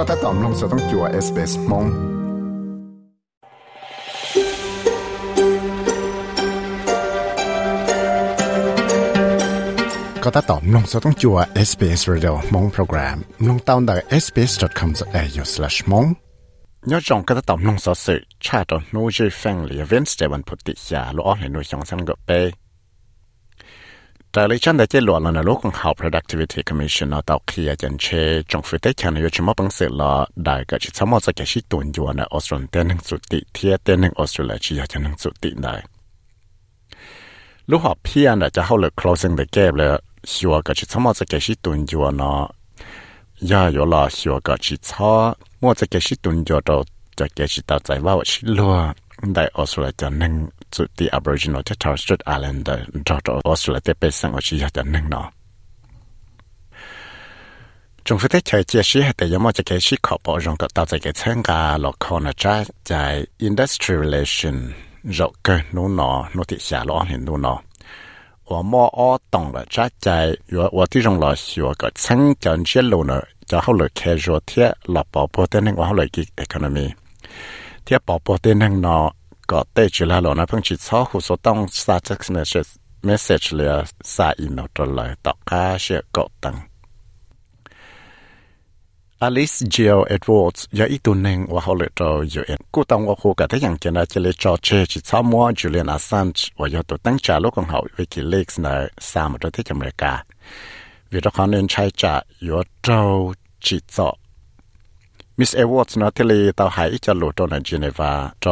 ก็ถ้าตอมลงสต้องจัวเอสเปสมงก็ถ้าตอมลงสต้องจัว SBS Radio มงโปรแกรมลงตาวน์ แต่ลิชันได้เจหลวดแล้วนโลกของเขา productivity commission เราตอกขีดยจันเชจงฟิเตแคนอยู่ชิมอปังเสร็จละได้ก็ชิสมอสแกชิตัวอยู่ในออสเตรเลียหนึ่งสุติเทียเตนหนึ่งออสเตรเลียชิยาจันหนึ่งสุติได้ลูกหอบเพียนจะเข้าเลย closing the gap เลยชัวก็ชิสมอสแกชิตัวอยู่นะยาอยู่ละชัวก็ชิชอมอสแกชิตัวอยู่เราจะแกชิตัาใจว่าชิลัวได้ออสเตรเลียจันหนึ่ง 能做啲 Aboriginal 即 Torres Strait Island 的，找到 Australia 啲北上我是要就能咯。政府的财解释系第一么就嘅是确保让个到这个参加落可能在在 industry relation 肉嘅努诺努啲下落嚟努诺。我摸我懂了，这在我我这种老师我个曾讲接路呢，就后来开着贴老宝宝的那我后来给 economy，贴宝宝的那呢个 có tê chỉ là lỗ nó phong chỉ cho hồ số tông sa text message message là sa email trả lời tỏ cá sẽ có tăng Alice Jill Edwards ya itu neng wa hole to UN ku tong wa khu ka ta yang chena chele cho che chi cha mo Julian Assange và ya to tang trả lúc còn hau WikiLeaks này leaks một sam to te america vì đó khó nên trai trả yếu trâu chỉ cho Miss Edwards นะที่เราทำให้จะลดตัวในเจนีวาจ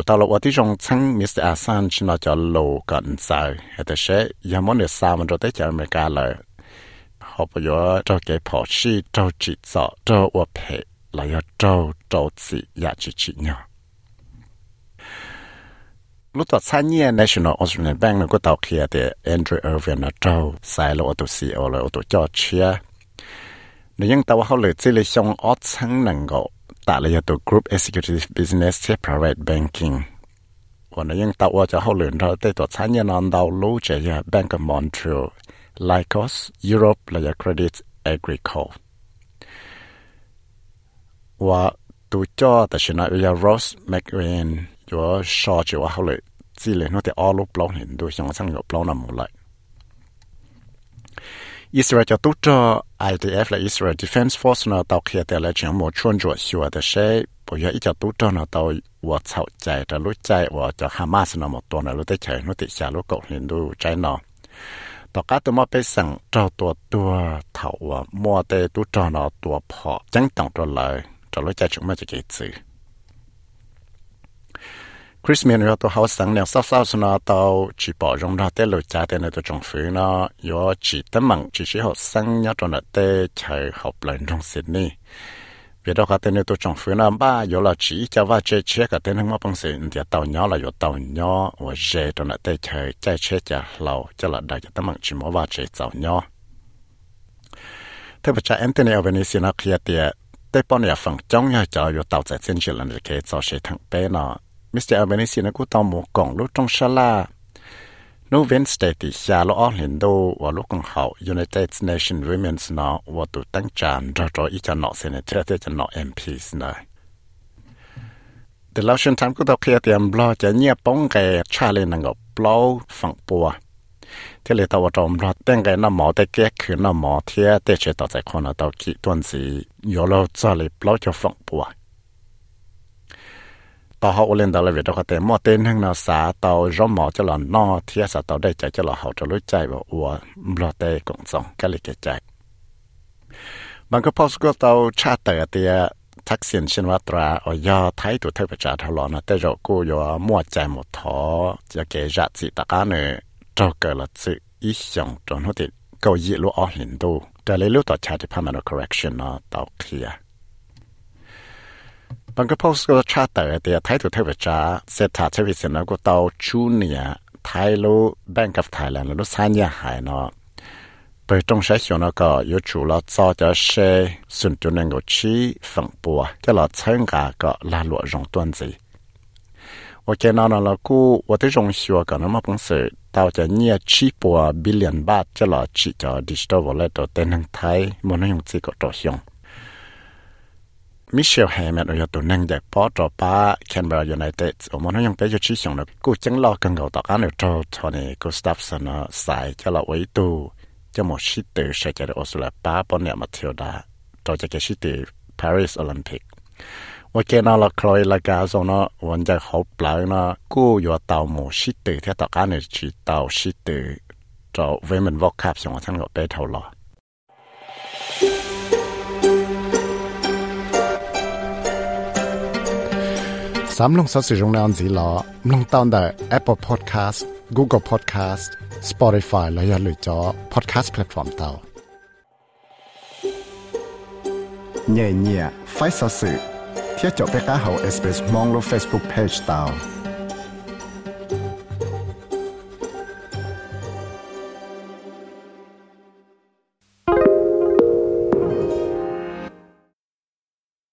ะตั落啊，啲仲称 Miss Asan 之呢，就路了我都洗บ了，我都叫ย นี่ยังแต่ว่าเขาเลยที่เลยชงออดชั้งนังก็แต่เลยตัว Group Executive Business ที่ Private Banking วันนี้ยังแต่ว่าจะเขาเลยเราได้ตัว参议นอนดาวรู้จะย Bank of Montreal Lycos Europe และ Credit Agricole ว่าตัวจอแต่ชนะวิยา Ross McWayne อยู่ชอจีว่าเขาเลยจีเลยนู่นแต่ออลูปล้อเห็นดูยังสั่งอยู่ปล้อนำหมดเลย อิสราเอลจะตุจไอดีเอฟและอิสราเอลดิฟเอนซ์ฟอร์สนะตอกเขียแต่ละจังหวัดชวนจวดชัวแต่ใช้ปอยอีจะตุจอนะตอวัวเฉาใจแต่รู้ใจว่าจะฮามาสนะหมดตัวนรู้ได้ใจรู้ติชาลูกกดเห็นดูใจนอต่อการตัวมาไปสั่งเจ้าตัวตัวเถาว่ามัวเตตุจอนะตัวพอจังต้องตัวเลยจะรู้ใจชุกมาจะเกิดสื่อ Chris mình rồi tôi học sáng liền sau sau sau nó, tao chỉ bỏ rong ra tới lối cha tới này tôi trồng phứ nó. Yo, chỉ tấm mặn, chỉ chỉ học sáng nhớ trong này tới chạy học lại trong Sydney vì đó cái tên nơi tôi trồng phứ nó, ba, yo là chỉ cho va chơi chơi cái tên không có bằng sự thì tàu nhỏ là yo tàu nhỏ và dễ trong này tới chạy chạy chơi chả lâu cho là đại cho tấm mặn chỉ mỗi va chơi tàu nhỏ thế bây giờ anh Anthony Albanese nó kia tiệt tới bao nhiêu phần trong nhà cho yo tàu chạy trên chỉ này cái tàu sẽ thằng bé nó. มิสเตอร์อัลเบนิสีนะกูต้องหมูกล่องลูกจงชลาโนเวนสเตติชาลอเห็นดูว่าลูกของเขา United Nations Women's นะว่าตัวตั้งจานรอรออีจะนอเซนเตอร์เตจะนอเอ็มพีสนะแต่เราเชิญทำกูต้องเคลียร์เตรียมบลอจะเงียบป้องแกชาเลยนังกับบลอฝั่งปัวเทเลตาวจอมรอดแต่งไงน้าหมอได้แก้คืนน้าหมอเทียเตชต่อใจคนเราตอคิดต้นสียอเราจะเลยบลอจะฝั่งปัว ต่อเขาเล่นตลอดเวลาแต่มอเต้นทั้งนาสาเตาร่มหมอจะหล่อนนอเทียสาเตาได้ใจจะหล่อเขาจะรู้ใจว่าอัวบลอเต้กงสองก็เลยเกใจบางก็พอสก็เตาชาเตอเตียทักษิณชินวัตราอ๋อยาไทยตัวเทพจ่าทลอนะแต่เรากูอยู่มั่วใจหมดท้อจะเกจัดสิตะการเนเราเกิดละสิอีสองจนหัวติเกายีรู้อ๋อเห็นดูแต่เลยรู้ต่อชาติพัฒนา correction นะเตาเคลีย บางก็พอสก็ชาเตอเดียไทยตัวเทวจ้าเศรษฐ มิเชลแฮมันอยู่ตัวนึงแต่พอจอป้าแคนเบรายูไนเต็ดโอมันยังเปอยู่ชี้ส่งนะกูจังรอกันเก่าต่อกันเดี๋ยวจอทอนี่กูสตัฟสนอสายจะเราไว้ตัวจะหมดชิตเตอร์ใช้จะออสเตรเลียป้าปนเนี่ยมาเทียวได้จอจะเกชิตเตอร์ปารีสโอลิมปิกว่าเกน่าละคลอยละกาโซนะวันจะเขาปล่านะกูอยู่เตาหมูชิตเตอร์ที่ต่อกันเนี่ชีเตาชิตเตอร์จะเวมันวอกคาบส่งทั้งหมดไปเท่าไหร่ สามลงสัสิรงนันสีลอลงตอนได้ Apple Podcast Google Podcast Spotify และอย่าลืมจอ Podcast Platform เตาเนี่ยเนี่ยไฟสัสิ thiết cho bé cá hậu SBS mong lo Facebook page เตา